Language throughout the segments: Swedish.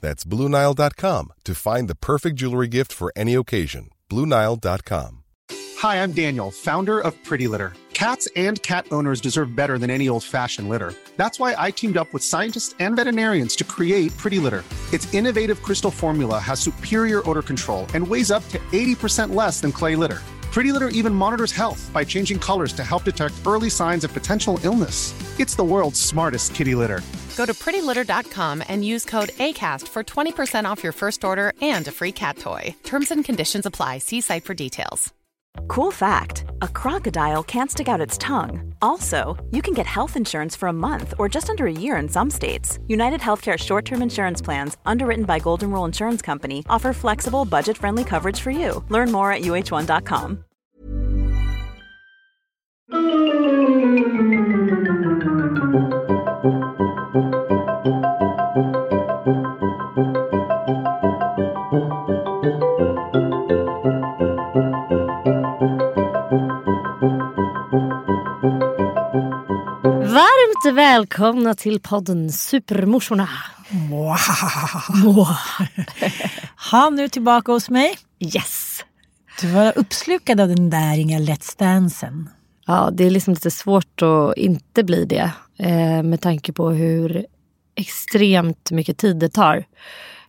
That's BlueNile.com to find the perfect jewelry gift for any occasion. BlueNile.com. Hi, I'm Daniel, founder of Pretty Litter. Cats and cat owners deserve better than any old fashioned litter. That's why I teamed up with scientists and veterinarians to create Pretty Litter. Its innovative crystal formula has superior odor control and weighs up to 80% less than clay litter. Pretty Litter even monitors health by changing colors to help detect early signs of potential illness. It's the world's smartest kitty litter. Go to prettylitter.com and use code ACAST for 20% off your first order and a free cat toy. Terms and conditions apply. See site for details. Cool fact a crocodile can't stick out its tongue. Also, you can get health insurance for a month or just under a year in some states. United Healthcare short term insurance plans, underwritten by Golden Rule Insurance Company, offer flexible, budget friendly coverage for you. Learn more at uh1.com. välkomna till podden Supermorsorna. Ha, nu tillbaka hos mig. Yes! Du var uppslukad av den där inga Let's Dansen. Ja, det är liksom lite svårt att inte bli det. Eh, med tanke på hur extremt mycket tid det tar.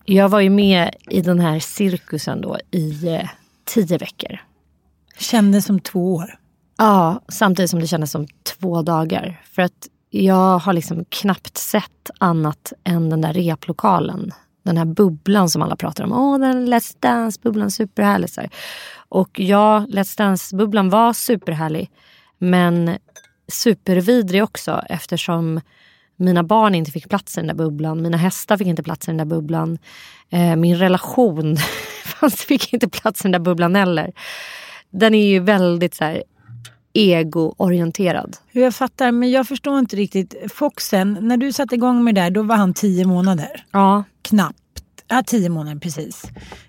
Jag var ju med i den här cirkusen då i eh, tio veckor. Kändes som två år. Ja, samtidigt som det kändes som två dagar. För att jag har liksom knappt sett annat än den där replokalen. Den här bubblan som alla pratar om. Åh, den Let's Dance-bubblan, superhärlig. Så här. Och ja, Let's Dance-bubblan var superhärlig. Men supervidrig också eftersom mina barn inte fick plats i den där bubblan. Mina hästar fick inte plats i den där bubblan. Eh, min relation fick inte plats i den där bubblan heller. Den är ju väldigt så här, egoorienterad. Jag fattar, men jag förstår inte riktigt. Foxen, när du satte igång med det där, då var han tio månader. Ja. Knappt. Ja, tio månader precis.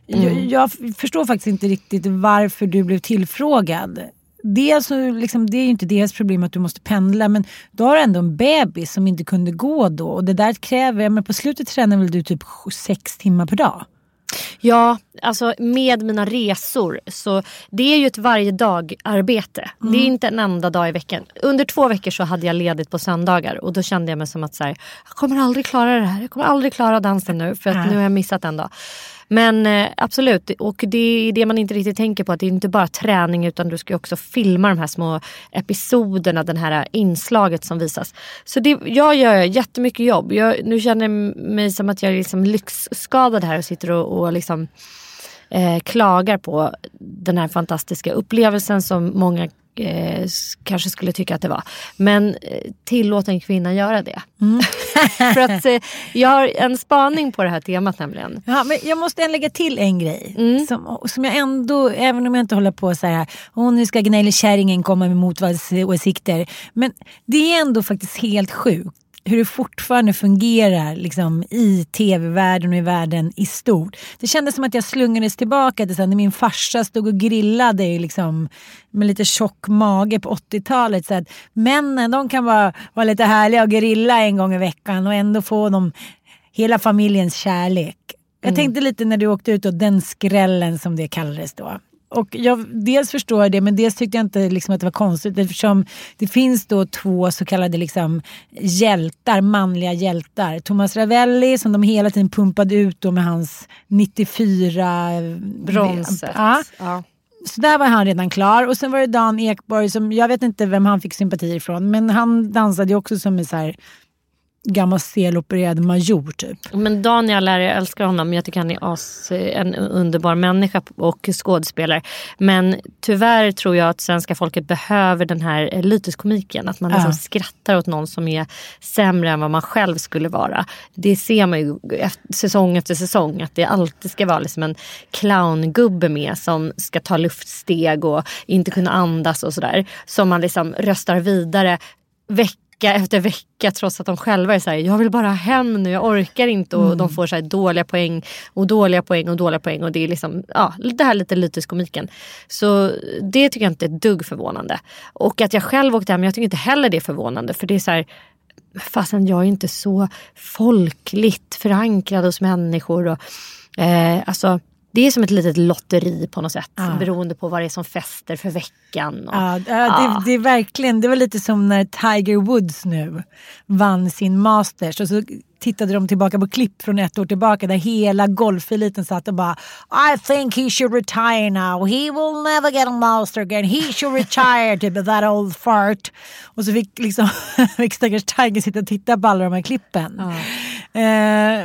Mm. Jag, jag förstår faktiskt inte riktigt varför du blev tillfrågad. Dels så liksom, det är ju inte deras problem att du måste pendla men du har ändå en bebis som inte kunde gå då och det där kräver, men på slutet tränar väl du typ sex timmar per dag? Ja, alltså med mina resor. Så det är ju ett varje dag arbete. Det är inte en enda dag i veckan. Under två veckor så hade jag ledigt på söndagar och då kände jag mig som att så här, jag kommer aldrig klara det här. Jag kommer aldrig klara dansen nu för att Nej. nu har jag missat en dag. Men eh, absolut, och det är det man inte riktigt tänker på. Att det är inte bara träning utan du ska också filma de här små episoderna, det här inslaget som visas. Så det, jag gör jättemycket jobb. Jag, nu känner jag mig som att jag är liksom lyxskadad här och sitter och, och liksom, eh, klagar på den här fantastiska upplevelsen som många eh, kanske skulle tycka att det var. Men eh, tillåt en kvinna göra det. För att eh, jag har en spaning på det här temat nämligen. Ja, men jag måste lägga till en grej. Mm. Som, som jag ändå, även om jag inte håller på så här, Åh, nu ska gnällkärringen komma med motvalsåsikter. Men det är ändå faktiskt helt sjukt hur det fortfarande fungerar liksom, i tv-världen och i världen i stort. Det kändes som att jag slungades tillbaka till när min farsa stod och grillade liksom, med lite tjock mage på 80-talet. Så att männen de kan vara, vara lite härliga och grilla en gång i veckan och ändå få dem, hela familjens kärlek. Jag tänkte lite när du åkte ut och den skrällen som det kallades då. Och jag dels förstår jag det men dels tyckte jag inte liksom att det var konstigt eftersom det finns då två så kallade liksom hjältar, manliga hjältar. Thomas Ravelli som de hela tiden pumpade ut då med hans 94 Bronset. Ja, Ja. så där var han redan klar. Och sen var det Dan Ekborg som, jag vet inte vem han fick sympati ifrån, men han dansade ju också som en så här gammal selopererad major typ. Men Daniel är, jag älskar honom. Jag tycker han är as, en underbar människa och skådespelare. Men tyvärr tror jag att svenska folket behöver den här eliteskomiken. Att man liksom Ja. skrattar åt någon som är sämre än vad man själv skulle vara. Det ser man ju efter, säsong efter säsong. Att det alltid ska vara liksom en clowngubbe med som ska ta luftsteg och inte kunna andas och sådär. Som man liksom röstar vidare vecka efter vecka trots att de själva är såhär, jag vill bara hem nu, jag orkar inte. Och de får så här dåliga poäng och dåliga poäng och dåliga poäng. Och det är liksom, ja, det här lite lyteskomiken. Så det tycker jag inte är ett dugg förvånande. Och att jag själv åkte hem, jag tycker inte heller det är förvånande. För det är så här, fastän jag är inte så folkligt förankrad hos människor. Och, eh, alltså, det är som ett litet lotteri på något sätt. Beroende på vad det är som fäster för veckan. Och, Ja, ja, det, det är verkligen, det var lite som när Tiger Woods nu vann sin Masters och så tittade de tillbaka på klipp från ett år tillbaka där hela golfeliten satt och bara I think he should retire now. He will never get a master again. He should retire to that old fart. Och så fick liksom fick stackars Tiger sitta och titta på alla de här klippen. Eh,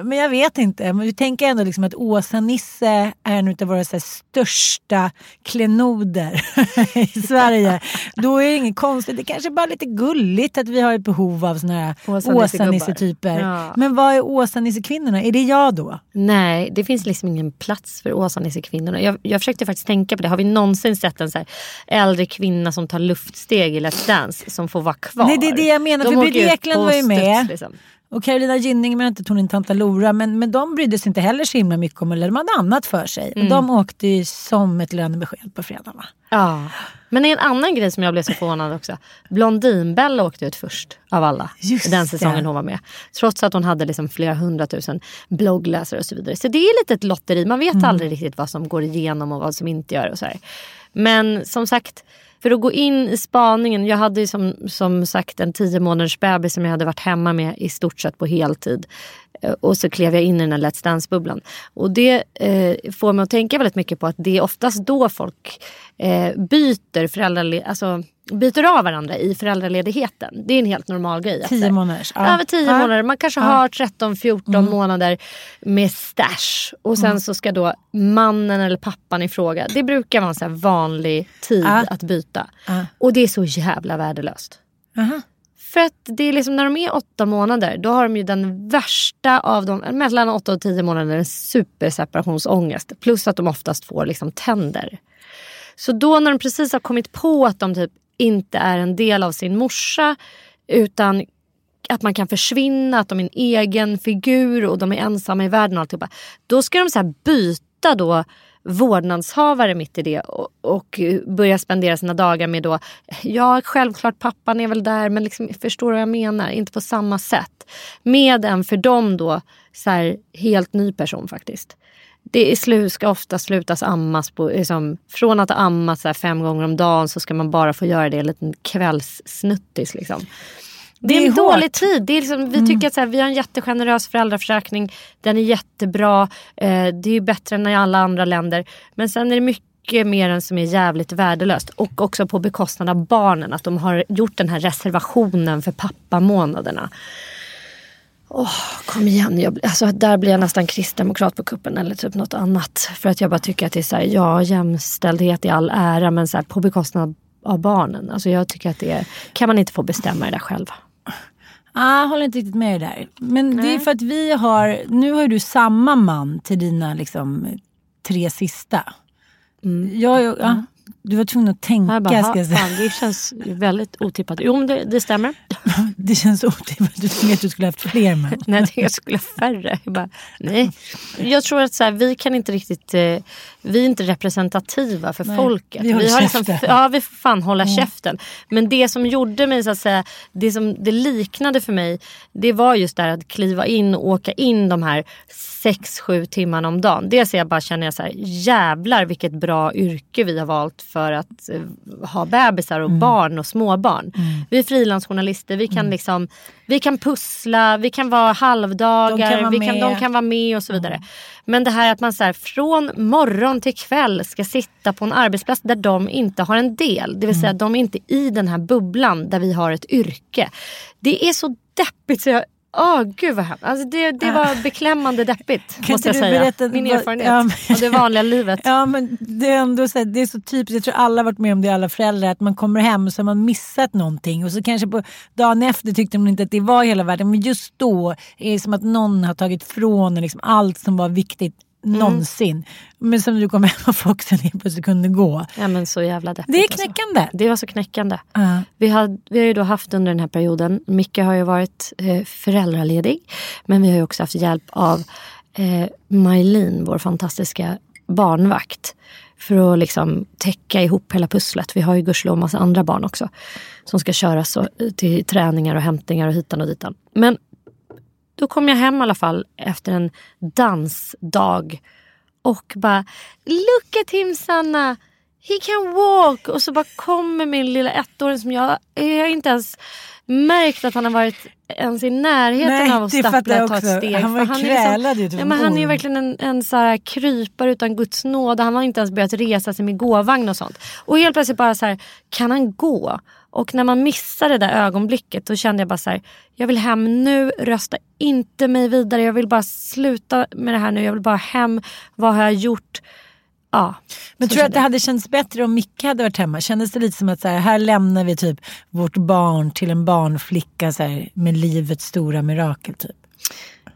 men jag vet inte. Men vi tänker ändå liksom att Åsa-Nisse är en av våra största klenoder i Sverige. Då är det inget konstigt. Det kanske bara är lite gulligt att vi har ett behov av såna här. Åsa-Nisse-typer. Ja. Men vad är Åsa-Nisse-kvinnorna? Är det jag då? Nej, det finns liksom ingen plats för Åsa-Nisse-kvinnorna. Jag, jag försökte faktiskt tänka på det. Har vi någonsin sett en så här äldre kvinna som tar luftsteg i Let's Dance som får vara kvar? Nej, det är det jag menar, De för ut Ekland var ju med. studs, Liksom. Och Carolina Gynning, men inte är tanta Lora, men, men de brydde sig inte heller så himla mycket om eller de hade annat för sig. Mm. Och de åkte ju som ett lönebesked på fredagen? Ja. Men en annan grej som jag blev så förvånad också. Blondinbella åkte ut först av alla. Just den säsongen det. hon var med. Trots att hon hade liksom flera hundratusen bloggläsare och så vidare. Så det är lite ett lotteri. Man vet aldrig riktigt vad som går igenom och vad som inte gör. Och så här. Men som sagt, för att gå in i spaningen. Jag hade ju som, som sagt en tio månaders bebis som jag hade varit hemma med i stort sett på heltid. Eh, Och så klev jag in i den här Let's Dance-bubblan. Och det eh, får mig att tänka väldigt mycket på att det är oftast då folk eh, byter, alltså, byter av varandra i föräldraledigheten. Det är en helt normal grej. att så Tio här- månaders. ja. Över tio Ja. månader. Man kanske Ja. har 13-14 månader med stash. Och sen så ska då mannen eller pappan i fråga. Det brukar vara en så vanlig tid att byta. Och det är så jävla värdelöst. Aha. För att det är liksom när de är åtta månader då har de ju den värsta av dem, mellan åtta och tio månader, en superseparationsångest. Plus att de oftast får liksom tänder. Så då när de precis har kommit på att de typ inte är en del av sin morsa utan att man kan försvinna, att de är en egen figur och de är ensamma i världen och alltihopa. Då ska de så här byta då vårdnadshavare mitt i det och, och börja spendera sina dagar med då, ja självklart pappan är väl där men liksom, förstår du vad jag menar? Inte på samma sätt. Med en för dem då så här, helt ny person faktiskt. Det är slu, ska ofta slutas ammas på, liksom, från att ha så här fem gånger om dagen så ska man bara få göra det en liten kvällssnuttis. Liksom. Det är, Det är en hårt. dålig tid. Det är liksom, vi tycker att så här, vi har en jättegenerös föräldraförsäkring. Den är jättebra. Eh, det är bättre än i alla andra länder. Men sen är det mycket mer än som är jävligt värdelöst. Och också på bekostnad av barnen. Att de har gjort den här reservationen för pappamånaderna. Åh, kom igen. Jag, alltså, där blir jag nästan kristdemokrat på kuppen eller typ något annat. För att jag bara tycker att det är så här, ja jämställdhet i all ära men så här, på bekostnad av barnen. Alltså jag tycker att det är, kan man inte få bestämma det där själv. Ah, jag håller inte riktigt med dig där. Men det är för att vi har, nu har du samma man till dina liksom, tre sista. Jag, ja, Du var tvungen att tänka Jag bara, ska jag säga. fan, det känns väldigt otippat. Jo det, det stämmer. Det känns otippat. Du tänkte att du skulle haft fler män. Nej, jag jag skulle ha färre. Jag, bara, nej. jag tror att så här, vi kan inte riktigt, eh, vi är inte representativa för Nej, folket. vi håller liksom, käften. ja, vi får fan hålla käften. Men det som gjorde mig, så att säga, det som det liknade för mig, det var just det här att kliva in och åka in de här sex, sju timmarna om dagen. Dels jag bara känner jag så här, jävlar vilket bra yrke vi har valt för att eh, ha bebisar Mm. och barn och småbarn. Vi är frilansjournalister, vi kan liksom, vi kan pussla, vi kan vara halvdagar, De kan vara vi kan, de med. kan vara med och så vidare. Men det här att man så här, från morgon till kväll ska sitta på en arbetsplats där de inte har en del. Det vill säga de är inte i den här bubblan där vi har ett yrke. Det är så deppigt så jag Åh oh, gud vad hemskt. Alltså det, det var beklämmande deppigt Kan måste jag säga. berätta Min erfarenhet ja, men- av det vanliga livet. Ja men det är ändå så, det är så typiskt, jag tror alla har varit med om det, alla föräldrar, att man kommer hem och så har man missat någonting och så kanske på dagen efter tyckte man inte att det var hela världen men just då är det som att någon har tagit ifrån en liksom allt som var viktigt Mm. någonsin. Men som du kom hem och Foxen helt plötsligt kunde gå. Ja men så jävla deppigt. Det är alltså. knäckande. Det var så knäckande. Ja. Vi, har, vi har ju då haft under den här perioden, Micke har ju varit eh, föräldraledig. Men vi har ju också haft hjälp av eh, Majlin, vår fantastiska barnvakt. För att liksom täcka ihop hela pusslet. Vi har ju gudskelov massa andra barn också. Som ska köras så, till träningar och hämtningar och hitan och ditan. Men då kom jag hem i alla fall efter en dansdag. Och bara, look at him Sanna! He can walk! Och så bara kommer min lilla ettåring som jag, jag har inte ens märkt att han har varit ens i närheten Nej, av att stappla och ta ett steg. Han var ju är krälad ju, typ ja, en men Han är ju verkligen en, en så här krypare utan Guds nåd. Han har inte ens börjat resa sig med gåvagn och sånt. Och helt plötsligt bara så här, kan han gå? Och när man missar det där ögonblicket då kände jag bara så här, jag vill hem nu, rösta inte mig vidare. Jag vill bara sluta med det här nu. Jag vill bara hem. Vad har jag gjort? Ja, Men tror du att det hade känts bättre om Micke hade varit hemma? Kändes det lite som att så här, här lämnar vi typ vårt barn till en barnflicka så här, med livets stora mirakel typ?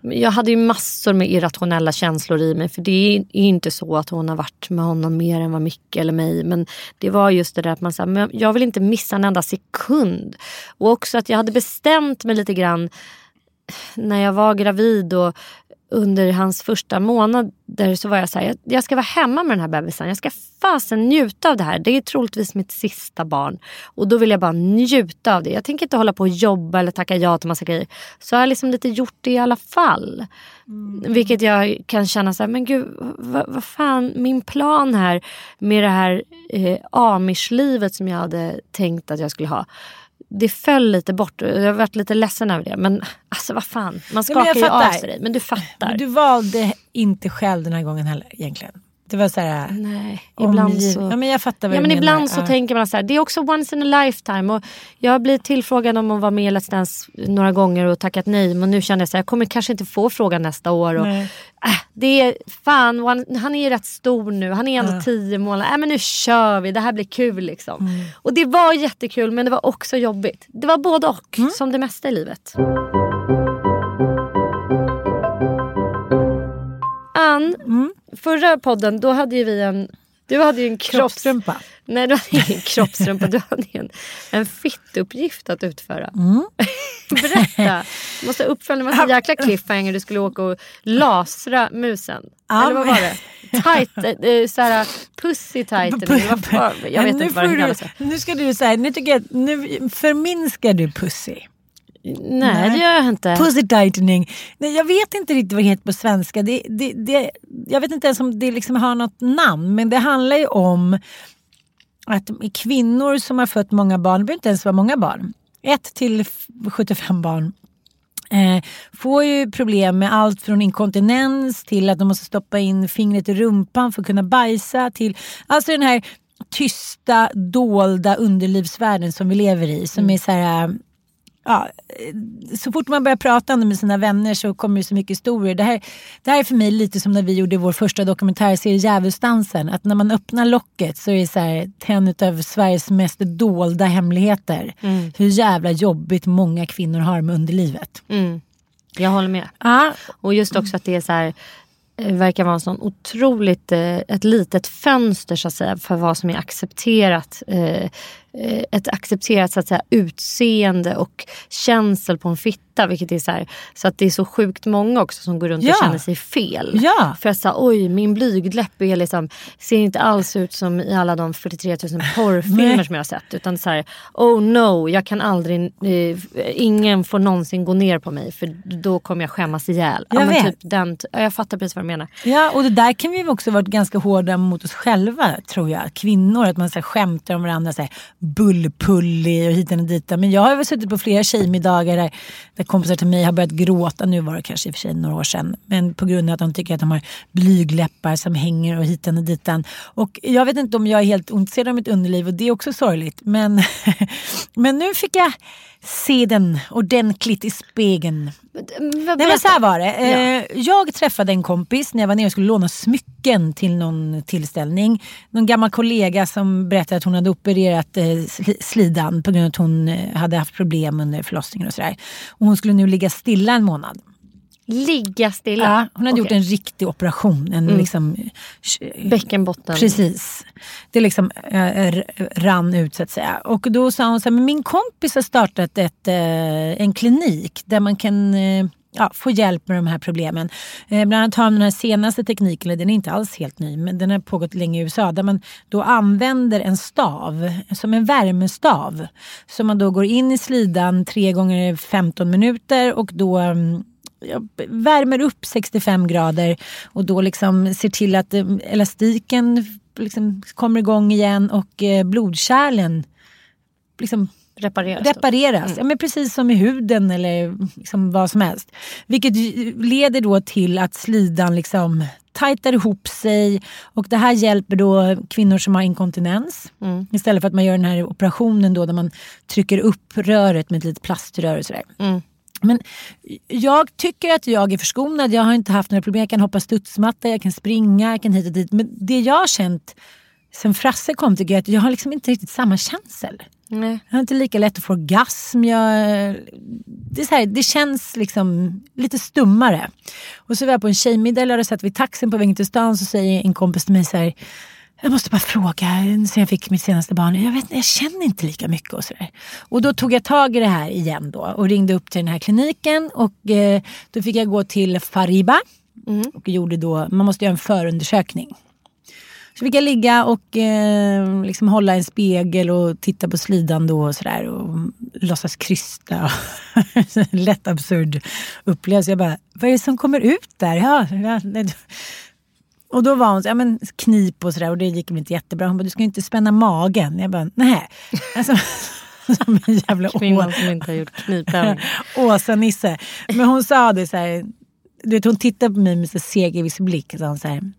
Jag hade ju massor med irrationella känslor i mig. För det är inte så att hon har varit med honom mer än vad Micke eller mig. Men det var just det där att man sa, men jag vill inte missa en enda sekund. Och också att jag hade bestämt mig lite grann när jag var gravid och under hans första månader så var jag så här, jag, jag ska vara hemma med den här bebisen. Jag ska fasen njuta av det här. Det är troligtvis mitt sista barn. Och då vill jag bara njuta av det. Jag tänker inte hålla på och jobba eller tacka ja till massa grejer. Så jag har liksom lite gjort det i alla fall. Vilket jag kan känna så här, men gud, vad, vad fan, min plan här med det här eh, amish-livet som jag hade tänkt att jag skulle ha. Det föll lite bort jag har varit lite ledsen över det. Men alltså vad fan, man skakar ju av sig det. Men du fattar. Men du valde inte själv den här gången heller egentligen. Det var så här... Nej, ibland omgiv- så... Ja, men jag fattar vad Ja du men menar. ibland så Ja. tänker man så här, det är också once in a lifetime. Och jag har blivit tillfrågad om att vara med i Let's Dance några gånger och tackat nej. Men nu känner jag så här, jag kommer kanske inte få frågan nästa år. Och, Nej. Äh, det är fan, one, han är ju rätt stor nu. Han är ändå tio månader. Äh, men nu kör vi, det här blir kul liksom. Mm. Och det var jättekul men det var också jobbigt. Det var både och, Mm. som det mesta i livet. Ann, förra podden då hade ju vi en du hade ju en kropps... Kroppstrumpa. Nej, du hade ingen kroppsrumpa. Du hade en, en fittuppgift att utföra. Mm. Berätta. Du måste uppfölja en jäkla cliffhanger. Du skulle åka och lasra musen. Ja, Eller vad var det? Tight, eh, eh, såhär pussy. Vad fan- Jag vet inte vad det kallas. Nu ska du säga, nu tycker jag nu förminskar du pussy. Nej, det gör jag inte. Pussy tightening. Nej, jag vet inte riktigt vad det heter på svenska. Det, det, det, jag vet inte ens om det liksom har något namn. Men det handlar ju om att kvinnor som har fött många barn, det behöver inte ens vara många barn. Ett till f- 75 barn. Eh, får ju problem med allt från inkontinens till att de måste stoppa in fingret i rumpan för att kunna bajsa. Till, alltså den här tysta, dolda underlivsvärlden som vi lever i. Som är så här... Ja, så fort man börjar prata om det med sina vänner så kommer det så mycket historier. Det här, det här är för mig lite som när vi gjorde vår första dokumentärserie Djävulsdansen. Att när man öppnar locket så är det så här, en av Sveriges mest dolda hemligheter. Hur jävla jobbigt många kvinnor har med underlivet. Mm. Jag håller med. Ja, Och just också att det är så här, eh, verkar vara en sån otroligt, eh, ett litet fönster så att säga för vad som är accepterat. Eh, ett accepterat så att säga, utseende och känsel på en fitta. Vilket är så, här, så att det är så sjukt många också som går runt Ja. och känner sig fel. Ja. För att säga oj min blygdläpp är liksom, ser inte alls ut som i alla de 43 000 porrfilmer som jag har sett. Utan så här, oh no, jag kan aldrig, eh, ingen får någonsin gå ner på mig för då kommer jag skämmas ihjäl. Jag men vet. Typ den, ja, jag fattar precis vad du menar. Ja, och det där kan vi också varit ganska hårda mot oss själva tror jag. Kvinnor, att man så här, skämtar om varandra. Så här, bullpullig och hit och dit. Men jag har väl suttit på flera tjejmiddagar där, där kompisar till mig har börjat gråta. Nu var det kanske i och för sig några år sedan. Men på grund av att de tycker att de har blygläppar som hänger och hit och dit. Och jag vet inte om jag är helt ointresserad av mitt underliv och det är också sorgligt. Men, men nu fick jag se den ordentligt i spegeln. Nej, men så här var det. Ja. Eh, jag träffade en kompis när jag var nere och skulle låna smycken till någon tillställning. Någon gammal kollega som berättade att hon hade opererat eh, slidan på grund av att hon eh, hade haft problem under förlossningen och sådär. Och hon skulle nu ligga stilla en månad. Ligga stilla? Ja, hon hade okay. gjort en riktig operation. En mm. liksom, Bäckenbotten? Precis. Det liksom eh, rann ut så att säga. Och då sa hon så här, men min kompis har startat ett, eh, en klinik där man kan eh, ja, få hjälp med de här problemen. Eh, bland annat har de den här senaste tekniken, den är inte alls helt ny, men den har pågått länge i USA, där man då använder en stav, som en värmestav. Så man då går in i slidan tre gånger 15 minuter och då mm, värmer upp 65 grader och då liksom ser till att eh, elastiken liksom kommer igång igen och eh, blodkärlen liksom repareras. repareras. Mm. Ja, men precis som i huden eller liksom vad som helst. Vilket leder då till att slidan liksom tajtar ihop sig och det här hjälper då kvinnor som har inkontinens. Mm. Istället för att man gör den här operationen då där man trycker upp röret med ett litet plaströr och sådär. Mm. Men jag tycker att jag är förskonad. Jag har inte haft några problem. Jag kan hoppa studsmatta, jag kan springa, jag kan hit och dit. Men det jag har känt sen Frasse kom tycker jag att jag har liksom inte riktigt samma känsel. Nej. Jag har inte lika lätt att få orgasm. Jag, det, är så här, det känns liksom lite stummare. Och så var jag på en tjejmiddag eller satt vid taxin på vägen till stan så säger en kompis till mig så här jag måste bara fråga, sen jag fick mitt senaste barn, jag, vet, jag känner inte lika mycket och sådär. Och då tog jag tag i det här igen då och ringde upp till den här kliniken och eh, då fick jag gå till Fariba mm. och gjorde då, man måste göra en förundersökning. Så fick jag ligga och eh, liksom hålla en spegel och titta på slidan då och sådär och låtsas krysta. Lätt absurd upplevelse. Jag bara, vad är det som kommer ut där? Ja, ja, och då var hon så, ja men knip och sådär och det gick inte jättebra. Hon bara, du ska inte spänna magen. Jag bara, nej. Alltså, som en jävla Kvinnan som inte har gjort knipövning. Åsa-Nisse. Men hon sa det så här, du vet, hon tittade på mig med så segerviss blick. Så hon så här,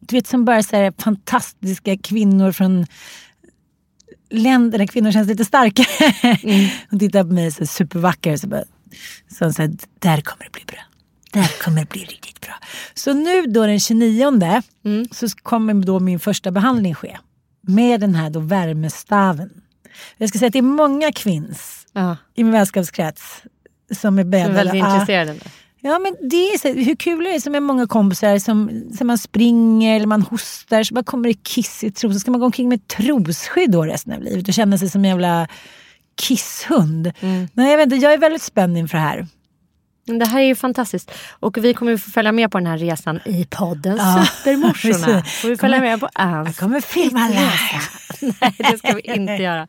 du vet som bara så här, fantastiska kvinnor från länder där kvinnor känns lite starkare. Mm. Hon tittade på mig så supervacker. Så bara, så hon sa, där kommer det bli bra. Det här kommer bli riktigt bra. Så nu då den 29 mm. så kommer då min första behandling ske. Med den här då värmestaven. Jag ska säga att det är många kvinns ja. i min vänskapskrets som är beredda. Som är väldigt intresserade. Ja men det är så, hur kul är det som är många kompisar som, som man springer eller man hostar så bara kommer det kiss i trosan. Ska man gå omkring med trosskydd då resten av livet och känna sig som en jävla kisshund? Mm. Nej jag vet inte, jag är väldigt spänd inför det här. Det här är ju fantastiskt. Och vi kommer få följa med på den här resan i podden ja, Supermorsorna. Får vi följa med på Anns Jag kommer filma resa. Nej, det ska vi inte göra.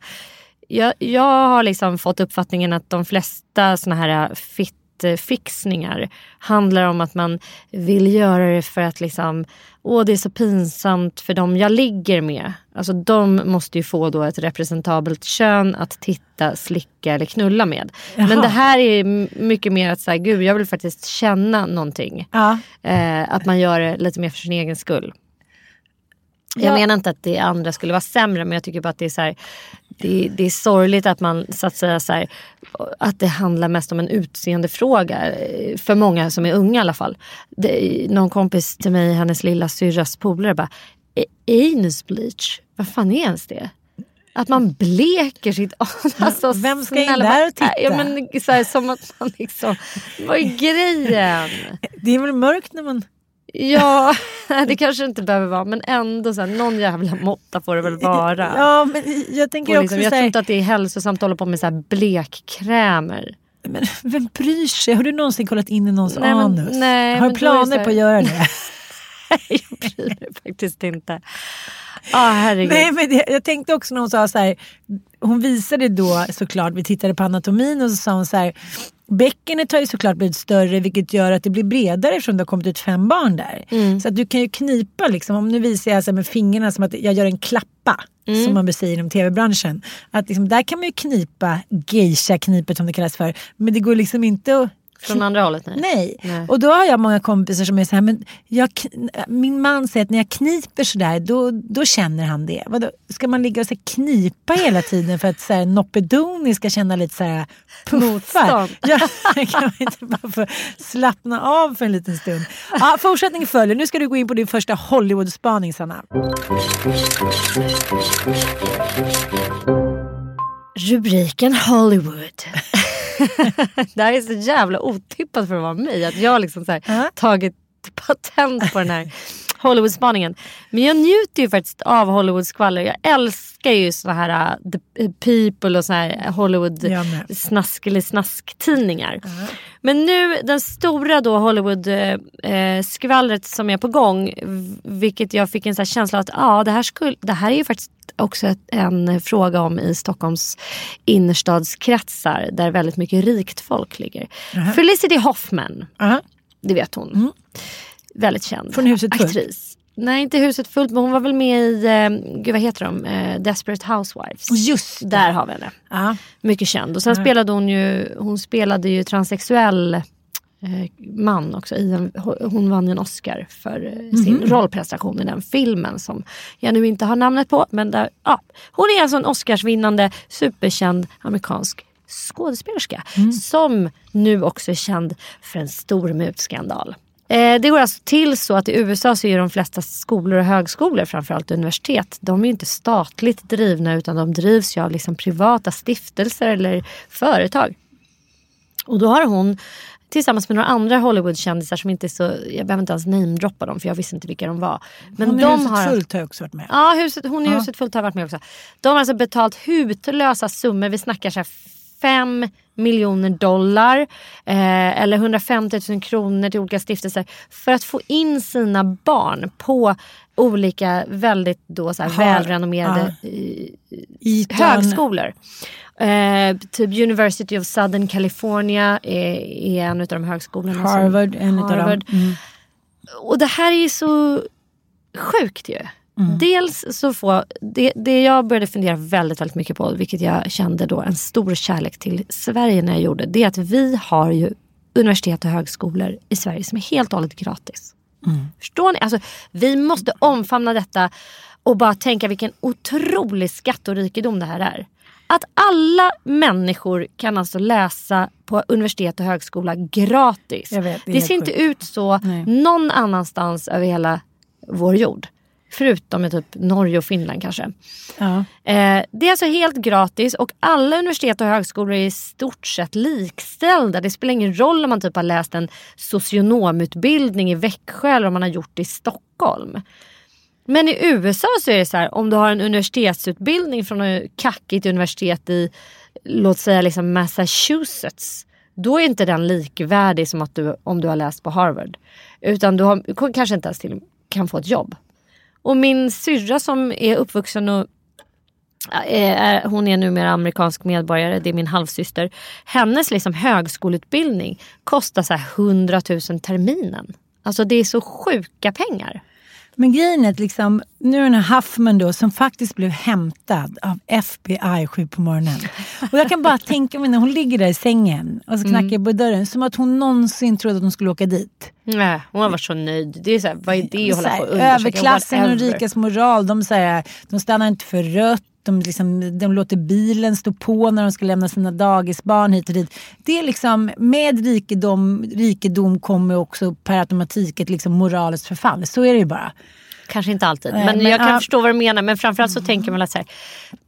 Jag, jag har liksom fått uppfattningen att de flesta såna här fit fixningar handlar om att man vill göra det för att liksom, åh det är så pinsamt för dem jag ligger med. Alltså de måste ju få då ett representabelt kön att titta, slicka eller knulla med. Jaha. Men det här är mycket mer att säga, gud jag vill faktiskt känna någonting. Ja. Eh, att man gör det lite mer för sin egen skull. Jag ja. menar inte att det andra skulle vara sämre men jag tycker bara att det är så här, det, det, är sorgligt att man så att säga så här, att det handlar mest om en utseendefråga eh, för många som är unga i alla fall. Det, någon kompis till mig, hennes lilla syrras polare bara anus bleach, vad fan är ens det? Att man bleker sitt alltså, Vem ska in där och titta? Ja, men, så här, som att man liksom, vad är grejen? Det är väl mörkt när man Ja, det kanske inte behöver vara men ändå så här, någon jävla måtta får det väl vara. Ja, men jag tänker liksom, också Jag tror inte att det är hälsosamt att hålla på med så här blekkrämer. Men vem bryr sig? Har du någonsin kollat in i någons nej, anus? Men, nej, Har du planer här... på att göra det? jag bryr mig faktiskt inte. Ah, herregud. Nej, men det, jag tänkte också när hon sa så här. Hon visade då såklart, vi tittade på anatomin och så sa hon så här Bäckenet har ju såklart blivit större vilket gör att det blir bredare eftersom det har kommit ut fem barn där. Mm. Så att du kan ju knipa liksom, om nu visar jag så med fingrarna som att jag gör en klappa. Mm. Som man säger inom tv-branschen. Att liksom, där kan man ju knipa geisha-knipet som det kallas för. Men det går liksom inte att Från andra hållet? Nej. Nej. Nej. och då har jag många kompisar som är så här, men jag, min man säger att när jag kniper sådär då, då känner han det. Vadå, ska man ligga och så knipa hela tiden för att så här, Noppedoni ska känna lite så här puffar? Motstånd. Ja, kan man inte bara få slappna av för en liten stund? Ja, fortsättning följer. Nu ska du gå in på din första Hollywood-spaning Sanna. Rubriken Hollywood. det här är så jävla otippat för att vara mig. Att jag liksom så här, Ja. tagit patent på den här Hollywood-spaningen. Men jag njuter ju faktiskt av Hollywood-skvaller. Jag älskar ju såna här uh, The People och såna här Hollywood Jag med. snask eller snasktidningar. Men nu den stora då Hollywood-skvallret som är på gång. Vilket jag fick en så känsla att ja, det, här skulle, det här är ju faktiskt också ett, en fråga om i Stockholms innerstadskretsar där väldigt mycket rikt folk ligger. Felicity Hoffman, Aha. det vet hon. Väldigt känd Mm. Från Huset fullt? Nej inte Huset fullt men hon var väl med i, eh, gud vad heter de, eh, Desperate Housewives. Just. Där har vi henne. Ja. Mycket känd. Och sen spelade hon ju, hon spelade ju transsexuell eh, man också. I en, hon vann en Oscar för eh, sin rollprestation i den filmen som jag nu inte har namnet på. Men där, ja, hon är alltså en Oscarsvinnande superkänd amerikansk skådespelerska som nu också är känd för en stor mutskandal. Eh, det går alltså till så att i USA så är de flesta skolor och högskolor, framförallt universitet, de är inte statligt drivna utan de drivs av liksom privata stiftelser eller företag. Och då har hon tillsammans med några andra Hollywoodkändisar som inte är så, jag behöver inte ens namedroppa dem för jag visste inte vilka de var. Men Hon de Huset har fullt har också varit med. Ja, huset, hon i huset fullt har varit med också. De har alltså betalt hutlösa summor. Vi snackar så här 5 miljoner dollar eh, eller 150 000 kronor till olika stiftelser för att få in sina barn på olika väldigt då så här Har- välrenommerade Eton. högskolor. Eh, typ University of Southern California är, är en av de högskolorna. som- Harvard, en utav dem. Mm. Och det här är ju så sjukt ju. Mm. Dels så får, det, det jag började fundera väldigt, väldigt mycket på, vilket jag kände då en stor kärlek till Sverige när jag gjorde, det är att vi har ju universitet och högskolor i Sverige som är helt och hållet gratis. Mm. Förstår ni? Alltså, vi måste omfamna detta och bara tänka vilken otrolig skatt-och-rikedom det här är. Att alla människor kan alltså läsa på universitet och högskola gratis. Vet, det det ser inte sjukt. ut så Nej. någon annanstans över hela vår jord. Förutom i typ Norge och Finland kanske. Ja. Eh, det är alltså helt gratis och alla universitet och högskolor är i stort sett likställda. Det spelar ingen roll om man typ har läst en socionomutbildning i Växjö eller om man har gjort det i Stockholm. Men i USA så är det så här, om du har en universitetsutbildning från ett kackigt universitet i låt säga liksom Massachusetts. Då är inte den likvärdig som att du, om du har läst på Harvard. Utan du har, kanske inte ens till, kan få ett jobb. Och min syrra som är uppvuxen och eh, är, hon är numera amerikansk medborgare, det är min halvsyster. Hennes liksom högskoleutbildning kostar så här 100 000 terminen. Alltså det är så sjuka pengar. Men grejen är att liksom, nu är den här Huffman då som faktiskt blev hämtad av FBI sju på morgonen. Och jag kan bara tänka mig när hon ligger där i sängen och så knackar jag på dörren som att hon någonsin trodde att hon skulle åka dit. Nej, hon har varit så nöjd. Det är så här, vad är det att hålla på och undersöka? överklassen och rikas moral, de, så här, de stannar inte för rött. De, liksom, de låter bilen stå på när de ska lämna sina dagisbarn hit och dit. Det är liksom, med rikedom, rikedom kommer också per automatik ett liksom moraliskt förfall. Så är det ju bara. Kanske inte alltid, Nej, men, men jag kan ja. förstå vad du menar. Men framförallt så tänker man att så här,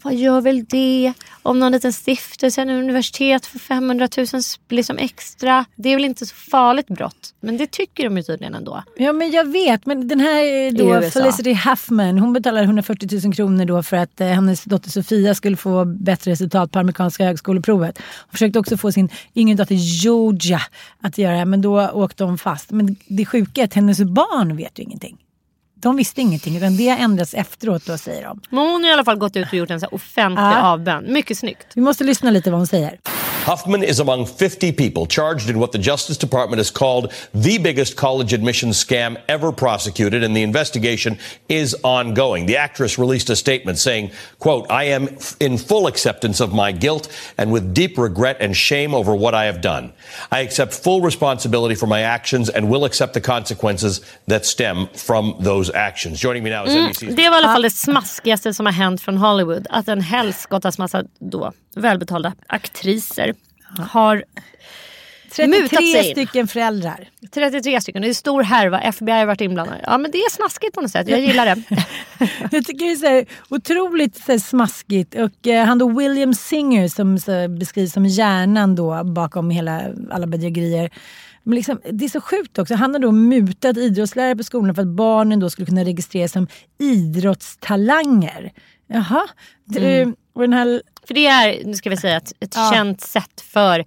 vad gör väl det om någon liten stiftelse, en universitet för 500 000 liksom extra. Det är väl inte så farligt brott. Men det tycker de ju tydligen ändå. Ja men jag vet, men den här då. Felicity Huffman, hon betalar 140 000 kronor då för att eh, hennes dotter Sofia skulle få bättre resultat på amerikanska högskoleprovet. Hon försökte också få sin yngre dotter Georgia att göra det, men då åkte hon fast. Men det sjuka är att hennes barn vet ju ingenting. De visste ingenting, utan det har ändrats efteråt då säger de. Men hon har i alla fall gått ut och gjort en så offentlig Ja. avbön. Mycket snyggt. Vi måste lyssna lite vad hon säger. Huffman is among 50 people charged in what the Justice Department has called the biggest college admissions scam ever prosecuted, and the investigation is ongoing. The actress released a statement saying, quote, I am in full acceptance of my guilt and with deep regret and shame over what I have done. I accept full responsibility for my actions and will accept the consequences that stem from those actions. Joining me now is Mm, NBC's det var i alla fall det smaskigaste som har hänt från Hollywood. Att en helskottas massa då, välbetalda aktriser har 33 mutat sig in. stycken föräldrar. 33 stycken. Det är stor härva. FBI har varit inblandade. Ja men det är smaskigt på något sätt. Jag gillar det. Jag tycker det är så här, otroligt så här, smaskigt. Och eh, han då William Singer som så, beskrivs som hjärnan då bakom hela, alla bedrägerier. Men liksom, det är så sjukt också. Han har då mutat idrottslärare på skolan för att barnen då skulle kunna registreras som idrottstalanger. Jaha. Mm. och den här, För det är, nu ska vi säga, ett, ett Ja. känt sätt för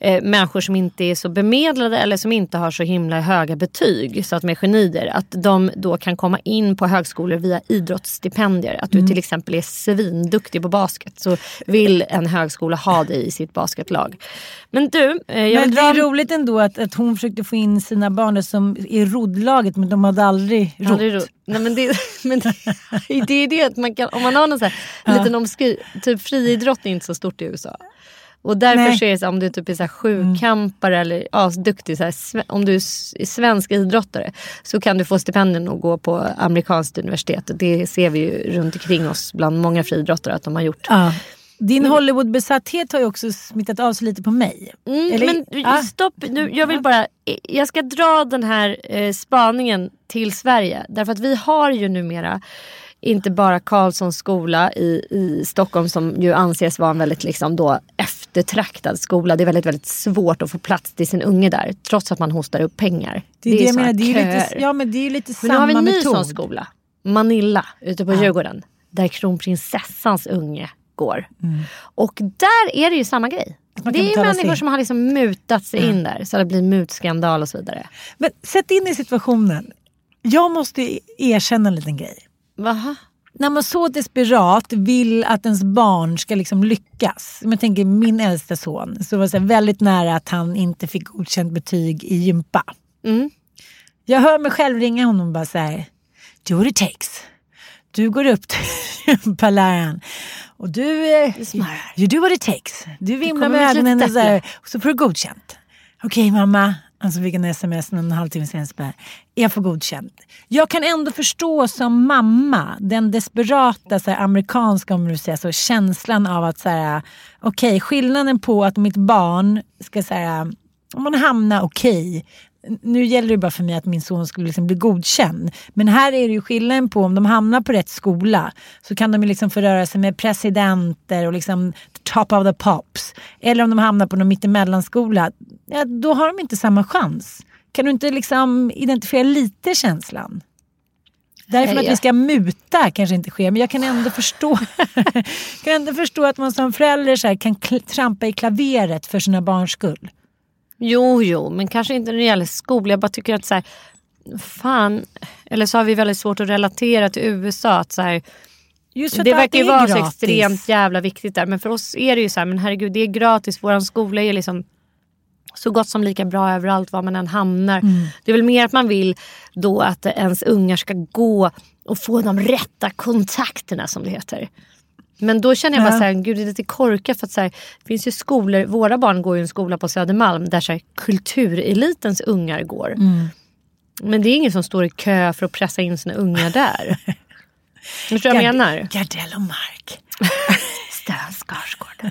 eh, människor som inte är så bemedlade eller som inte har så himla höga betyg, så att med genier, att de då kan komma in på högskolor via idrottsstipendier. Att du Mm. till exempel är svinduktig på basket så vill en högskola ha dig i sitt basketlag. Men du, eh, jag men det är roligt ändå att, att hon försökte få in sina barn som i roddlaget men de hade aldrig rott. Aldrig ro- Nej, men det, men det, det är det att man kan, om man har någon så här, liten omskri, typ friidrott är inte så stort i USA. Och därför Nej. så är det så, här, om du typ är så här sjukampare eller asduktig, så här, sve- om du är svensk idrottare så kan du få stipendien och gå på amerikanskt universitet. Det ser vi ju runt omkring oss bland många friidrottare att de har gjort. Ja. Din Hollywood-besatthet har ju också smittat av sig lite på mig. Mm, men Ja. stopp, nu, jag vill bara, jag ska dra den här eh, spaningen till Sverige. Därför att vi har ju numera inte bara Carlssons skola i, i Stockholm som ju anses vara en väldigt liksom då eftertraktad skola. Det är väldigt, väldigt svårt att få plats till sin unge där trots att man hostar upp pengar. Det är det, såna menar. Det är ju lite, ja, men det är lite Men nu samma har vi en ny metod. sån skola. Manilla ute på Djurgården. Där kronprinsessans unge går. Och där är det ju samma grej. Mm. man Det är ju människor in. som har liksom mutat sig in där. Så det blir mutskandal och så vidare. Men sätt in i situationen. Jag måste erkänna en liten grej. Vaha? När man så desperat vill att ens barn ska liksom lyckas. Jag tänker min äldsta son, så var det väldigt nära att han inte fick godkänt betyg i gympa. Mm. Jag hör mig själv ringa honom och bara så här, do what it takes. Du går upp till gympaläraren och du, eh, you do what it takes. Du vimlar med ögonen och så, här, och så får du godkänt. Okej mamma, alltså fick en sms en halvtimme senare. bara, Jag får godkänt. Jag kan ändå förstå som mamma den desperata så här, amerikanska om du säger så, känslan av att så här, okej skillnaden på att mitt barn ska så här, om man hamnar okej. Nu gäller det bara för mig att min son skulle liksom bli godkänd. Men här är det ju skillnaden på om de hamnar på rätt skola så kan de ju liksom röra sig med presidenter och liksom top of the pops. Eller om de hamnar på någon mittemellanskola, ja, då har de inte samma chans. Kan du inte liksom identifiera lite känslan? Därför att vi ska muta kanske inte sker, men jag kan ändå förstå, kan ändå förstå att man som förälder så kan trampa i klaveret för sina barns skull. Jo, jo, men kanske inte när det gäller skola. Jag bara tycker att så här, fan, eller så har vi väldigt svårt att relatera till USA. Att så här, Just för det verkar ju vara så extremt jävla viktigt där. Men för oss är det ju så här, men herregud det är gratis. Vår skola är liksom så gott som lika bra överallt var man än hamnar. Mm. Det är väl mer att man vill då att ens ungar ska gå och få de rätta kontakterna som det heter. Men då känner jag bara Ja. så här, gud det är lite korkat för att så här, det finns ju skolor, våra barn går ju i en skola på Södermalm där så här, kulturelitens ungar går. Mm. Men det är ingen som står i kö för att pressa in sina ungar där. Förstår du vad jag menar? Gardell och Mark. Stellan Skarsgård.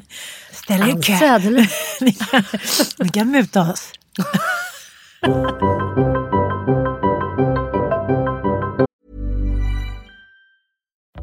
Ställ er i kö. Ni kan, ni kan muta oss.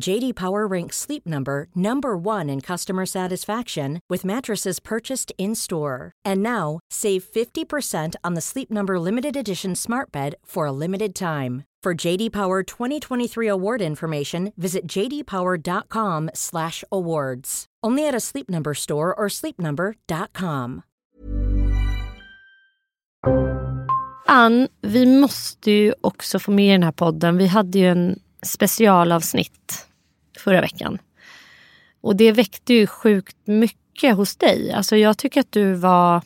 JD Power ranks Sleep Number number 1 in customer satisfaction with mattresses purchased in-store. And now, save 50% on the Sleep Number limited edition Smart Bed for a limited time. For JD Power 2023 award information, visit jdpower.com/awards. Only at a Sleep Number store or sleepnumber.com. Ann, vi måste ju också få med i den här podden. Vi hade ju en specialavsnitt förra veckan. Och det väckte ju sjukt mycket hos dig. Alltså jag tycker att du var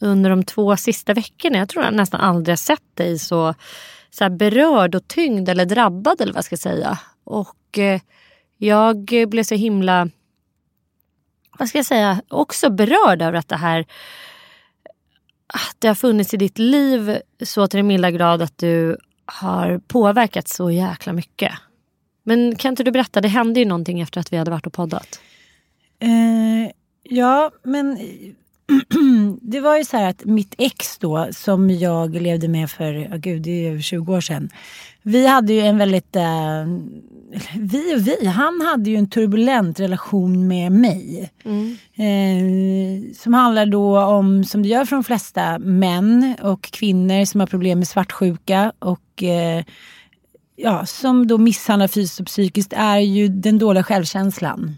under de två sista veckorna, jag tror jag nästan aldrig har sett dig så, så berörd och tyngd eller drabbad eller vad jag ska säga. Och eh, jag blev så himla, vad ska jag säga, också berörd över att det här att det har funnits i ditt liv så till den milda grad att du har påverkat så jäkla mycket. Men kan inte du berätta, det hände ju någonting efter att vi hade varit och poddat. Eh, ja, men det var ju så här att mitt ex då, som jag levde med för, oh gud, det är över 20 år sedan. Vi hade ju en väldigt, eh, vi och vi, han hade ju en turbulent relation med mig. Mm. Eh, som handlar då om, som det gör för de flesta män och kvinnor som har problem med svartsjuka och eh, ja, som då misshandlar fysiskt och psykiskt är ju den dåliga självkänslan.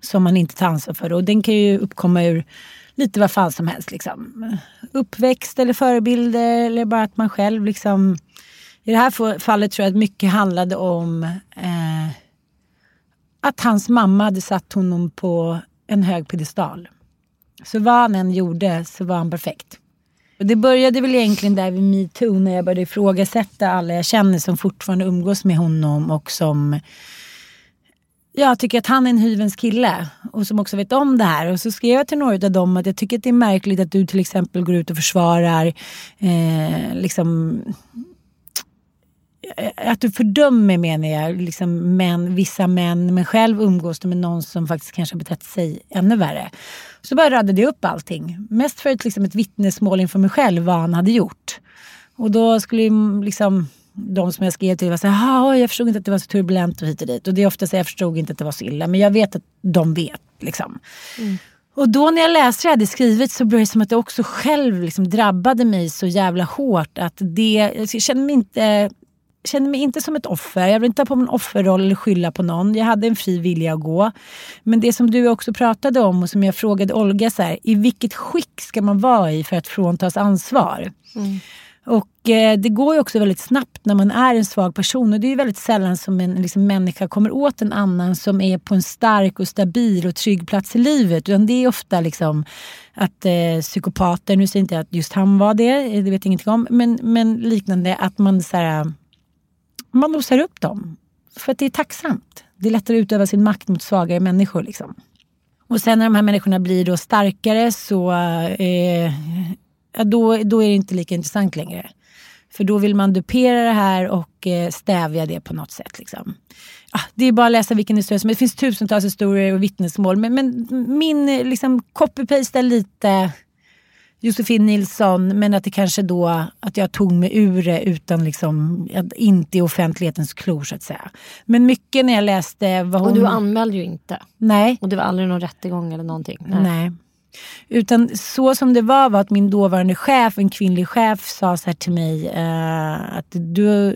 Som man inte tar ansvar för. Och den kan ju uppkomma ur lite vad fan som helst. Liksom. Uppväxt eller förebilder eller bara att man själv liksom... I det här fallet tror jag att mycket handlade om eh, att hans mamma hade satt honom på en hög piedestal. Så vad han än gjorde så var han perfekt. Det började väl egentligen där vid metoo när jag började ifrågasätta alla jag känner som fortfarande umgås med honom och som jag tycker att han är en hyvens kille och som också vet om det här. Och så skrev jag till några av dem att jag tycker att det är märkligt att du till exempel går ut och försvarar eh, liksom eh, att du fördömer menar jag, liksom män, vissa män, men själv umgås du med någon som faktiskt kanske har betett sig ännu värre. Så bara radade jag upp allting. Mest för ett, liksom ett vittnesmål inför mig själv vad han hade gjort. Och då skulle liksom de som jag skrev till var så här, jag förstod inte att det var så turbulent och hit och dit. Och det är ofta så jag förstod inte att det var så illa. Men jag vet att de vet. Liksom. Mm. Och då när jag läste det jag hade skrivit så blev det som att det också själv liksom drabbade mig så jävla hårt. Att det, jag kände mig inte känner mig inte som ett offer. Jag vill inte ta på mig en offerroll eller skylla på någon. Jag hade en fri vilja att gå. Men det som du också pratade om och som jag frågade Olga, så här, i vilket skick ska man vara i för att fråntas ansvar? Mm. Och eh, det går ju också väldigt snabbt när man är en svag person. Och det är väldigt sällan som en liksom, människa kommer åt en annan som är på en stark och stabil och trygg plats i livet. Utan det är ofta liksom att eh, psykopater, nu säger jag inte att just han var det, det vet jag ingenting om. Men, men liknande, att man så här, man nosar upp dem. För att det är tacksamt. Det är lättare att utöva sin makt mot svagare människor. Liksom. Och sen när de här människorna blir då starkare så eh, då, då är det inte lika intressant längre. För då vill man dupera det här och eh, stävja det på något sätt. Liksom. Ah, det är bara att läsa vilken historia som Det finns tusentals historier och vittnesmål. Men, men min liksom, copy-paste är lite Josefin Nilsson, men att det kanske då att jag tog mig ur det utan liksom, inte i offentlighetens klor så att säga. Men mycket när jag läste vad hon... Och du anmälde ju inte. Nej. Och det var aldrig någon rättegång eller någonting. Nej. Nej. Utan så som det var var att min dåvarande chef, en kvinnlig chef, sa så här till mig eh, att du,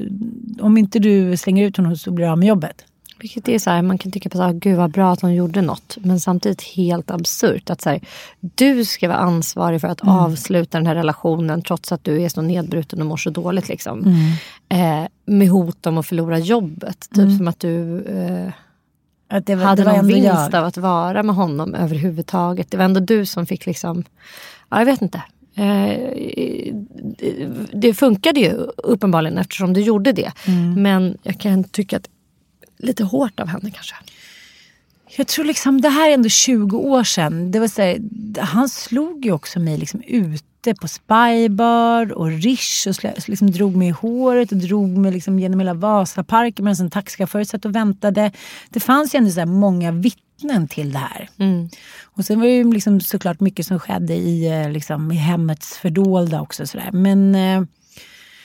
om inte du slänger ut honom så blir du av med jobbet. Vilket är så här, man kan tycka på så här, gud vad bra att hon gjorde något. Men samtidigt helt absurt. Att så här, du ska vara ansvarig för att Mm. avsluta den här relationen trots att du är så nedbruten och mår så dåligt. Liksom. Mm. Eh, med hot om att förlora jobbet. Typ som att du eh, Att det var, hade det var någon vinst jag. av att vara med honom överhuvudtaget. Det var ändå du som fick liksom, ja jag vet inte. Eh, det- det funkade ju uppenbarligen eftersom du gjorde det. Mm. Men jag kan tycka att lite hårt av henne kanske. Jag tror liksom, det här är ändå 20 år sedan. Det var så här, han slog ju också mig liksom ute på Spybar och Rish och liksom drog mig i håret och drog mig liksom genom hela Vasaparken medan en taxichaufför satt och väntade. Det fanns ju ändå så många vittnen till det här. Och sen var det ju liksom såklart mycket som skedde i, eh, liksom, i hemmets fördolda också. Så där. Men eh,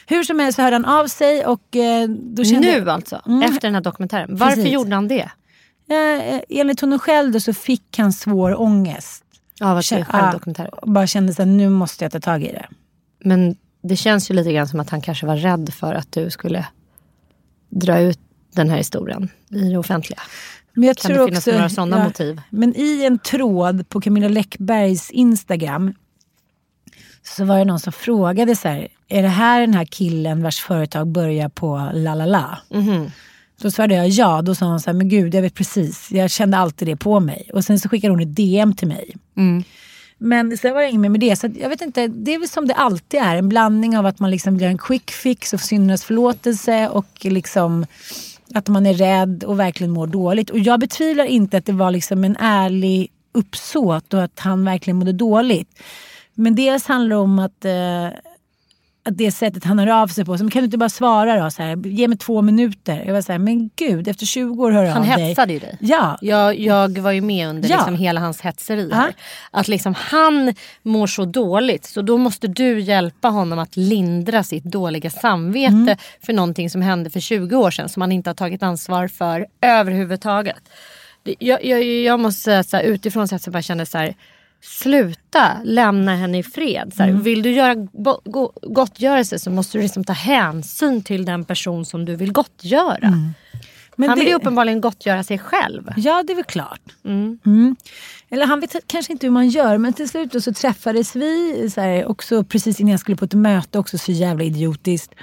hur som helst så hörde han av sig och eh, då kände Nu alltså, Mm. efter den här dokumentären. Varför Precis. gjorde han det? Eh, enligt honom själv då så fick han svår ångest. Av att se Kä- själv ja, dokumentären. och bara kände att nu måste jag ta tag i det. Men det känns ju lite grann som att han kanske var rädd för att du skulle dra ut den här historien i det offentliga. Men jag Kan tror det finnas också, några sådana motiv? Men i en tråd på Camilla Läckbergs Instagram så var det någon som frågade så här, är det här den här killen vars företag börjar på la la la? Mhm. Då svarade jag ja. Då sa hon så här, men gud jag vet precis. Jag kände alltid det på mig. Och sen så skickade hon ett DM till mig. Mm. Men sen var det inget mer med det. Så jag vet inte, det är väl som det alltid är. En blandning av att man liksom gör en quick fix och syndernas förlåtelse och liksom att man är rädd och verkligen mår dåligt. Och jag betvivlar inte att det var liksom en ärlig uppsåt och att han verkligen mådde dåligt. Men dels handlar det om att, eh, att det sättet han hör av sig på. Så, men kan du inte bara svara då? Så här, ge mig två minuter. Jag var så här, men gud, efter 20 år hör Han av dig. hetsade ju dig. Ja, Jag, jag var ju med under Ja. liksom hela hans hetseri Ja. Att liksom han mår så dåligt så då måste du hjälpa honom att lindra sitt dåliga samvete Mm. för någonting som hände för 20 år sedan som han inte har tagit ansvar för överhuvudtaget. Jag, jag, jag måste säga utifrån sett så bara kände så här Sluta lämna henne i fred. Så här, Mm. Vill du göra go- gottgörelse så måste du liksom ta hänsyn till den person som du vill gottgöra. Mm. men han vill det- ju uppenbarligen gottgöra sig själv. Ja, det är väl klart. Mm. Eller han vet kanske inte hur man gör, men till slut så träffades vi så här, också precis innan jag skulle på ett möte, också så jävla idiotiskt.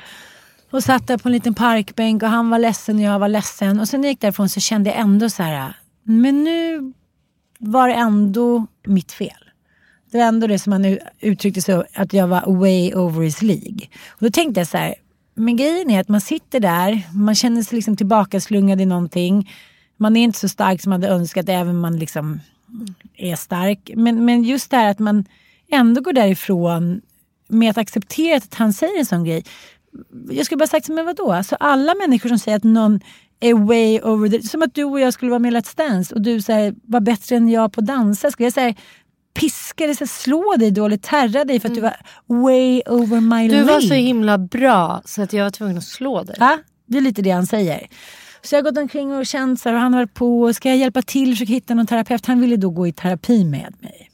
Och satt där på en liten parkbänk och han var ledsen och jag var ledsen. Och sen när jag gick därifrån så kände jag ändå så här, men nu var det ändå mitt fel. Det var ändå det som han uttryckte så att jag var way over his League. Och då tänkte jag så här, men grejen är att man sitter där, man känner sig liksom tillbakaslungad i någonting. Man är inte så stark som man hade önskat även om man liksom är stark. Men, men just det här att man ändå går därifrån med att acceptera att han säger en sån grej. Jag skulle bara sagt, men vadå? Alltså alla människor som säger att någon är way over the... Som att du och jag skulle vara med i Let's Dance och du säger var bättre än jag på att dansa. Skulle jag säga piska dig, så här, slå dig då eller terra dig för att du var way over my Du var league? så himla bra så att jag var tvungen att slå dig. Ja, det är lite det han säger. Så jag har gått omkring och känt så här, och han har varit på, ska jag hjälpa till, försöka hitta någon terapeut? Han ville då gå i terapi med mig.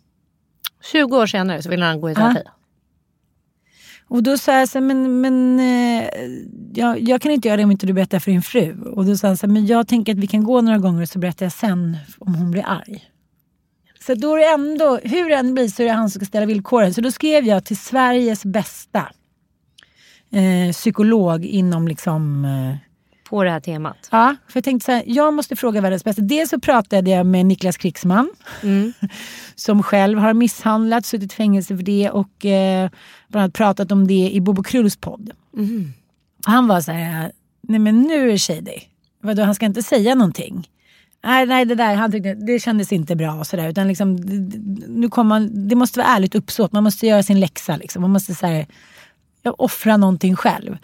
20 år senare så ville han gå i terapi. Och då sa jag så här, men, men eh, jag, jag kan inte göra det om inte du berättar för din fru. Och då sa han så här, men jag tänker att vi kan gå några gånger och så berättar jag sen om hon blir arg. Så då är det ändå, hur det än blir så är det han som ska ställa villkoren. Så då skrev jag till Sveriges bästa eh, psykolog inom liksom eh, på det här temat. Ja, för jag tänkte så här, jag måste fråga världens bästa. Dels så pratade jag med Niklas Krigsman. som själv har misshandlat, suttit i fängelse för det och eh, bland annat pratat om det i Bobo Krulls podd. Han var så här, nej men nu är shady. Vadå, han ska inte säga någonting. Nej, nej det där han tyckte, det kändes inte bra. Och så där, utan liksom, nu kommer man, det måste vara ärligt uppsåt. Man måste göra sin läxa. Liksom. Man måste så här, offra någonting själv.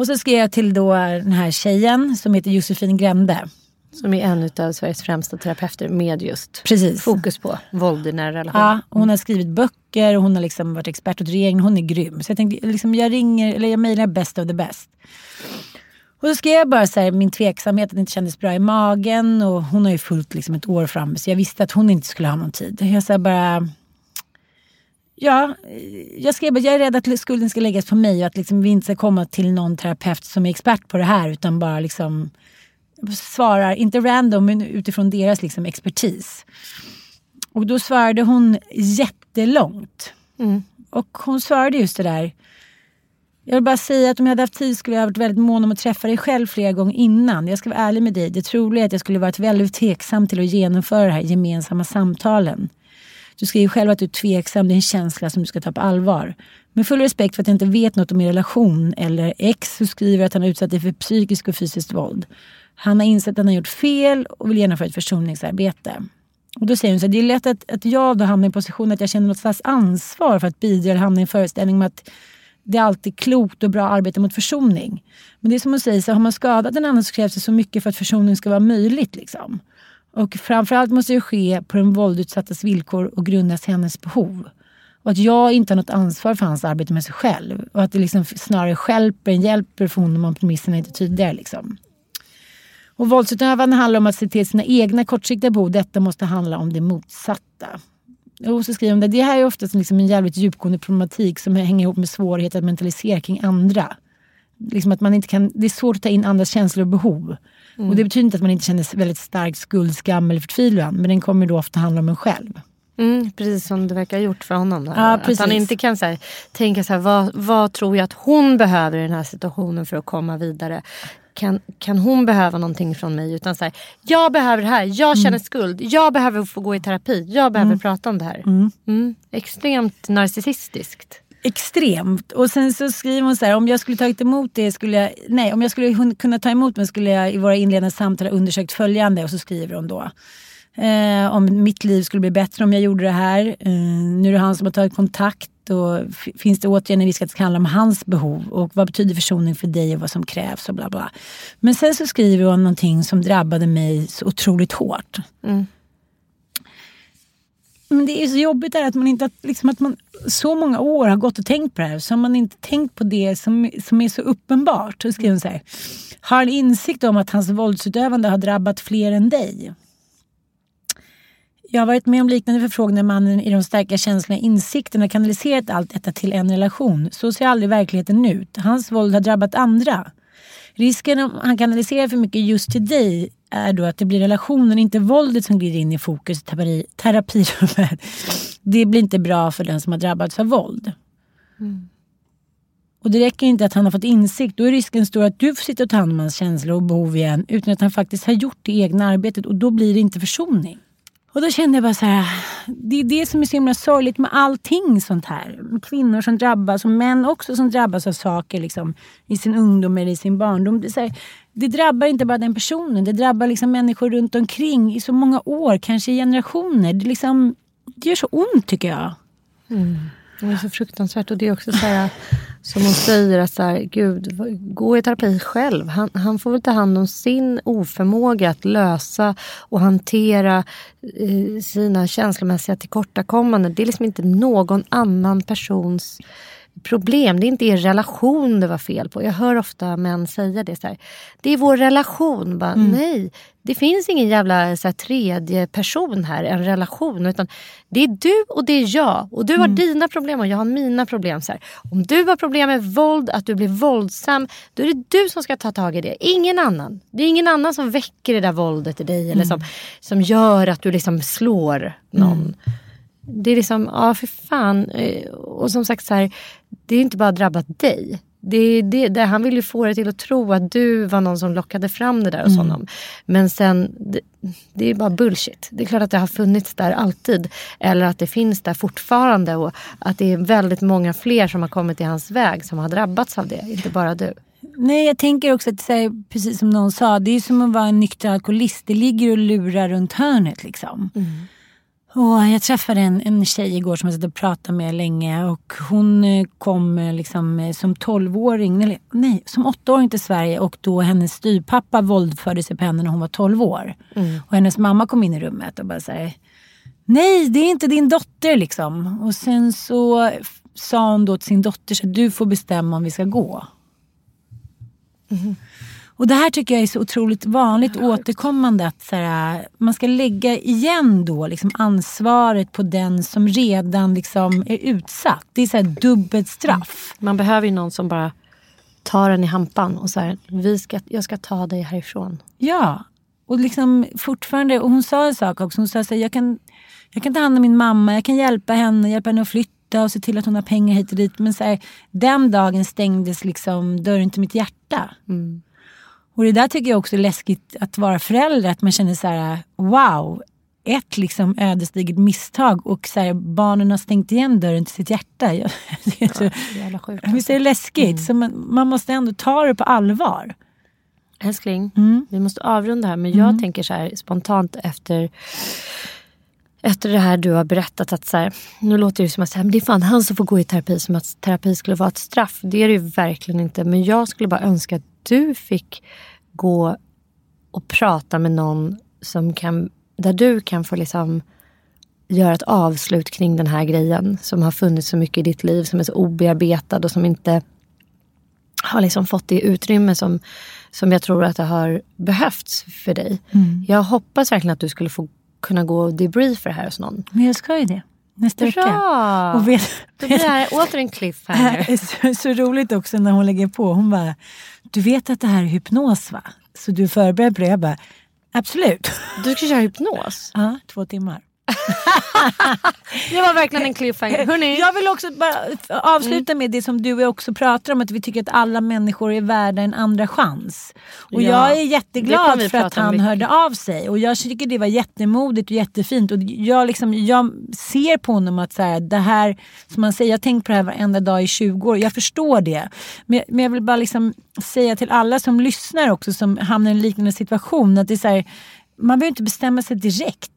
Och så skrev jag till då den här tjejen som heter Josefin Grände. Som är en av Sveriges främsta terapeuter med just Precis. fokus på våld i nära relationer. Ja, hon har skrivit böcker och hon har liksom varit expert åt regeringen. Hon är grym. Så jag tänkte, liksom, jag ringer, eller jag mejlar best of the best. Och så skrev jag bara så här, min tveksamhet att det inte kändes bra i magen. Och hon har ju fullt liksom ett år fram så jag visste att hon inte skulle ha någon tid. Jag sa bara, Ja, jag skrev att jag är rädd att skulden ska läggas på mig och att liksom vi inte ska komma till någon terapeut som är expert på det här utan bara liksom svarar, inte random, men utifrån deras liksom expertis. Och då svarade hon jättelångt. Mm. Och hon svarade just det där. Jag vill bara säga att om jag hade haft tid skulle jag ha varit väldigt mån om att träffa dig själv flera gånger innan. Jag ska vara ärlig med dig. Det troliga är att jag skulle varit väldigt tveksam till att genomföra de här gemensamma samtalen. Du skriver själv att du är tveksam, det är en känsla som du ska ta på allvar. Med full respekt för att jag inte vet något om er relation eller ex så skriver att han har utsatt dig för psykiskt och fysiskt våld. Han har insett att han har gjort fel och vill genomföra ett försoningsarbete. Och då säger hon så här, det är lätt att, att jag då hamnar i en position att jag känner något slags ansvar för att bidra eller hamna i en föreställning om att det är alltid klokt och bra arbete mot försoning. Men det är som hon säger, så har man skadat en annan så krävs det så mycket för att försoning ska vara möjligt. Liksom. Och framförallt måste det ske på den våldutsattes villkor och grundas hennes behov. Och att jag inte har något ansvar för hans arbete med sig själv. Och att det liksom snarare skälper än hjälper för honom om premisserna inte är tydligare. Liksom. Och våldsutövande handlar om att se till sina egna kortsiktiga behov. Detta måste handla om det motsatta. Och så skriver hon det. Det här är oftast liksom en jävligt djupgående problematik som hänger ihop med svårigheter att mentalisera kring andra. Liksom att man inte kan, det är svårt att ta in andras känslor och behov. Mm. Och det betyder inte att man inte känner väldigt stark skuld, skam eller förtvivlan. Men den kommer då ofta handla om en själv. Mm, precis som det verkar ha gjort för honom. Där. Ja, att han inte kan så här, tänka så här, vad, vad tror jag att hon behöver i den här situationen för att komma vidare kan, kan hon behöva någonting från mig? Utan så här, jag behöver det här, jag känner mm. skuld, jag behöver få gå i terapi, jag behöver mm. prata om det här. Mm. mm. Extremt narcissistiskt. Extremt. Och sen så skriver hon så här, om jag skulle tagit emot det skulle jag, nej om jag skulle kunna ta emot mig skulle jag i våra inledande samtal ha undersökt följande och så skriver hon då. Eh, om mitt liv skulle bli bättre om jag gjorde det här. Eh, nu är det han som har tagit kontakt och finns det återigen en risk att det ska handla om hans behov och vad betyder försoning för dig och vad som krävs och bla bla. Men sen så skriver hon någonting som drabbade mig så otroligt hårt. Mm. Men det är så jobbigt där att man inte liksom att man så många år har gått och tänkt på det här så har man inte tänkt på det som, som är så uppenbart. Så skriver hon så här. Har en insikt om att hans våldsutövande har drabbat fler än dig. Jag har varit med om liknande förfrågningar mannen i de starka känslorna insikterna kanaliserat allt detta till en relation. Så ser aldrig verkligheten ut. Hans våld har drabbat andra. Risken om han kanaliserar för mycket just till dig är då att det blir relationen, inte våldet som glider in i fokus i terapirummet. Det blir inte bra för den som har drabbats av våld. Mm. Och det räcker inte att han har fått insikt. Då är risken stor att du får sitta och ta hand om hans känslor och behov igen utan att han faktiskt har gjort det egna arbetet och då blir det inte försoning. Och då kände jag bara så här, det är det som är så himla sorgligt med allting sånt här. Kvinnor som drabbas och män också som drabbas av saker liksom, i sin ungdom eller i sin barndom. Det, här, det drabbar inte bara den personen, det drabbar liksom människor runt omkring i så många år, kanske i generationer. Det, liksom, det gör så ont tycker jag. Mm. Det är så fruktansvärt. Och det är också så här, som hon säger, att så här, Gud, gå i terapi själv. Han, han får väl ta hand om sin oförmåga att lösa och hantera eh, sina känslomässiga tillkortakommanden. Det är liksom inte någon annan persons problem. Det är inte er relation det var fel på. Jag hör ofta män säga det. Så här. Det är vår relation. Bara, mm. Nej, det finns ingen jävla så här, tredje person här, en relation. Utan Det är du och det är jag. Och Du har mm. dina problem och jag har mina problem. Så här. Om du har problem med våld, att du blir våldsam, då är det du som ska ta tag i det. Ingen annan. Det är ingen annan som väcker det där våldet i dig mm. eller som, som gör att du liksom slår någon. Mm. Det är liksom, ja för fan. Eh, och som sagt så här, det är inte bara drabbat dig. Det, det, det, han vill ju få dig till att tro att du var någon som lockade fram det där hos mm. honom. Men sen, det, det, är bara bullshit. Det är klart att det har funnits där alltid. Eller att det finns där fortfarande. Och att det är väldigt många fler som har kommit i hans väg som har drabbats av det. Inte bara du. Nej, jag tänker också att här, precis som någon sa, det är som att vara en nykter alkoholist. Det ligger och lurar runt hörnet liksom. Mm. Och jag träffade en, en tjej igår som jag satt och pratade med länge och hon eh, kom eh, liksom eh, som 12-åring, eller nej, som 8-åring till Sverige och då hennes styrpappa våldförde sig på henne när hon var 12 år. Mm. Och hennes mamma kom in i rummet och bara säger Nej, det är inte din dotter liksom. Och sen så sa hon då till sin dotter så du får bestämma om vi ska gå. Mm. Och det här tycker jag är så otroligt vanligt återkommande att så här, man ska lägga igen då liksom ansvaret på den som redan liksom är utsatt. Det är så här dubbelt straff. Man behöver ju någon som bara tar en i hampan och så vi ska, jag ska ta dig härifrån. Ja, och liksom fortfarande, och hon sa en sak också. Hon sa så här, jag kan, jag kan ta hand om min mamma, jag kan hjälpa henne, hjälpa henne att flytta och se till att hon har pengar hit och dit. Men så här, den dagen stängdes liksom dörren till mitt hjärta. Mm. Och det där tycker jag också är läskigt att vara förälder. Att man känner så här, wow, ett liksom ödesdigert misstag och så här, barnen har stängt igen dörren till sitt hjärta. det är så, ja, jävla sjukt. Visst är det läskigt? Mm. Så man, man, måste ändå ta det på allvar. Älskling, mm. vi måste avrunda här. Men jag mm. tänker så här spontant efter efter det här du har berättat att så här, nu låter det som att det är fan han som får gå i terapi som att terapi skulle vara ett straff. Det är det ju verkligen inte. Men jag skulle bara önska att du fick gå och prata med någon som kan, där du kan få liksom göra ett avslut kring den här grejen som har funnits så mycket i ditt liv, som är så obearbetad och som inte har liksom fått det utrymme som, som jag tror att det har behövts för dig. Mm. Jag hoppas verkligen att du skulle få kunna gå och debriefa det här hos någon. Men jag ska ju det. Nästa Bra. vecka. Och vet, Då blir det här åter en cliffhanger. Det är så, så roligt också när hon lägger på. Hon bara, du vet att det här är hypnos va? Så du är förberedd på det? Jag bara, absolut. Du ska köra hypnos? Ja, två timmar. det var verkligen en cliffhanger. Hörrni. Jag vill också avsluta med det som du också pratar om. Att vi tycker att alla människor är värda en andra chans. Och ja, jag är jätteglad för att han mycket. hörde av sig. Och jag tycker det var jättemodigt och jättefint. Och jag, liksom, jag ser på honom att så här, det här, som man säger, jag har tänkt på det här varenda dag i 20 år. Jag förstår det. Men, men jag vill bara liksom säga till alla som lyssnar också som hamnar i en liknande situation. Att det är så här, man behöver inte bestämma sig direkt.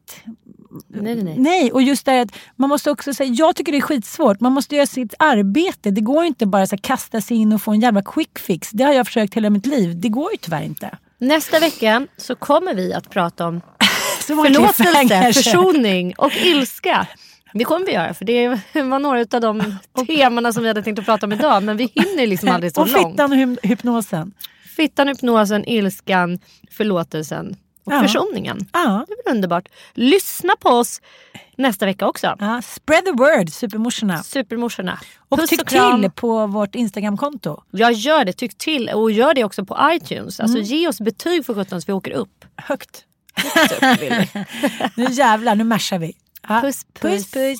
Nej, nej, nej. nej, och just det att man måste också säga, jag tycker det är skitsvårt. Man måste göra sitt arbete. Det går inte bara att kasta sig in och få en jävla quick fix. Det har jag försökt hela mitt liv. Det går ju tyvärr inte. Nästa vecka så kommer vi att prata om förlåtelse, försoning och ilska. Det kommer vi göra för det var några av de temana som vi hade tänkt att prata om idag. Men vi hinner liksom aldrig så och långt. Och fittan och hypnosen. Fittan, hypnosen, ilskan, förlåtelsen och ja. försoningen. Ja. Det är väl underbart. Lyssna på oss nästa vecka också. Ja, spread the word, supermorsorna. Supermorsorna. Och Puss tyck och till på vårt Instagramkonto. Jag gör det, tyck till. Och gör det också på iTunes. Alltså mm. ge oss betyg för sjutton så vi åker upp. Högt. Högt upp vill vi. nu jävlar, nu marschar vi. Ja. Puss, puss. puss, puss.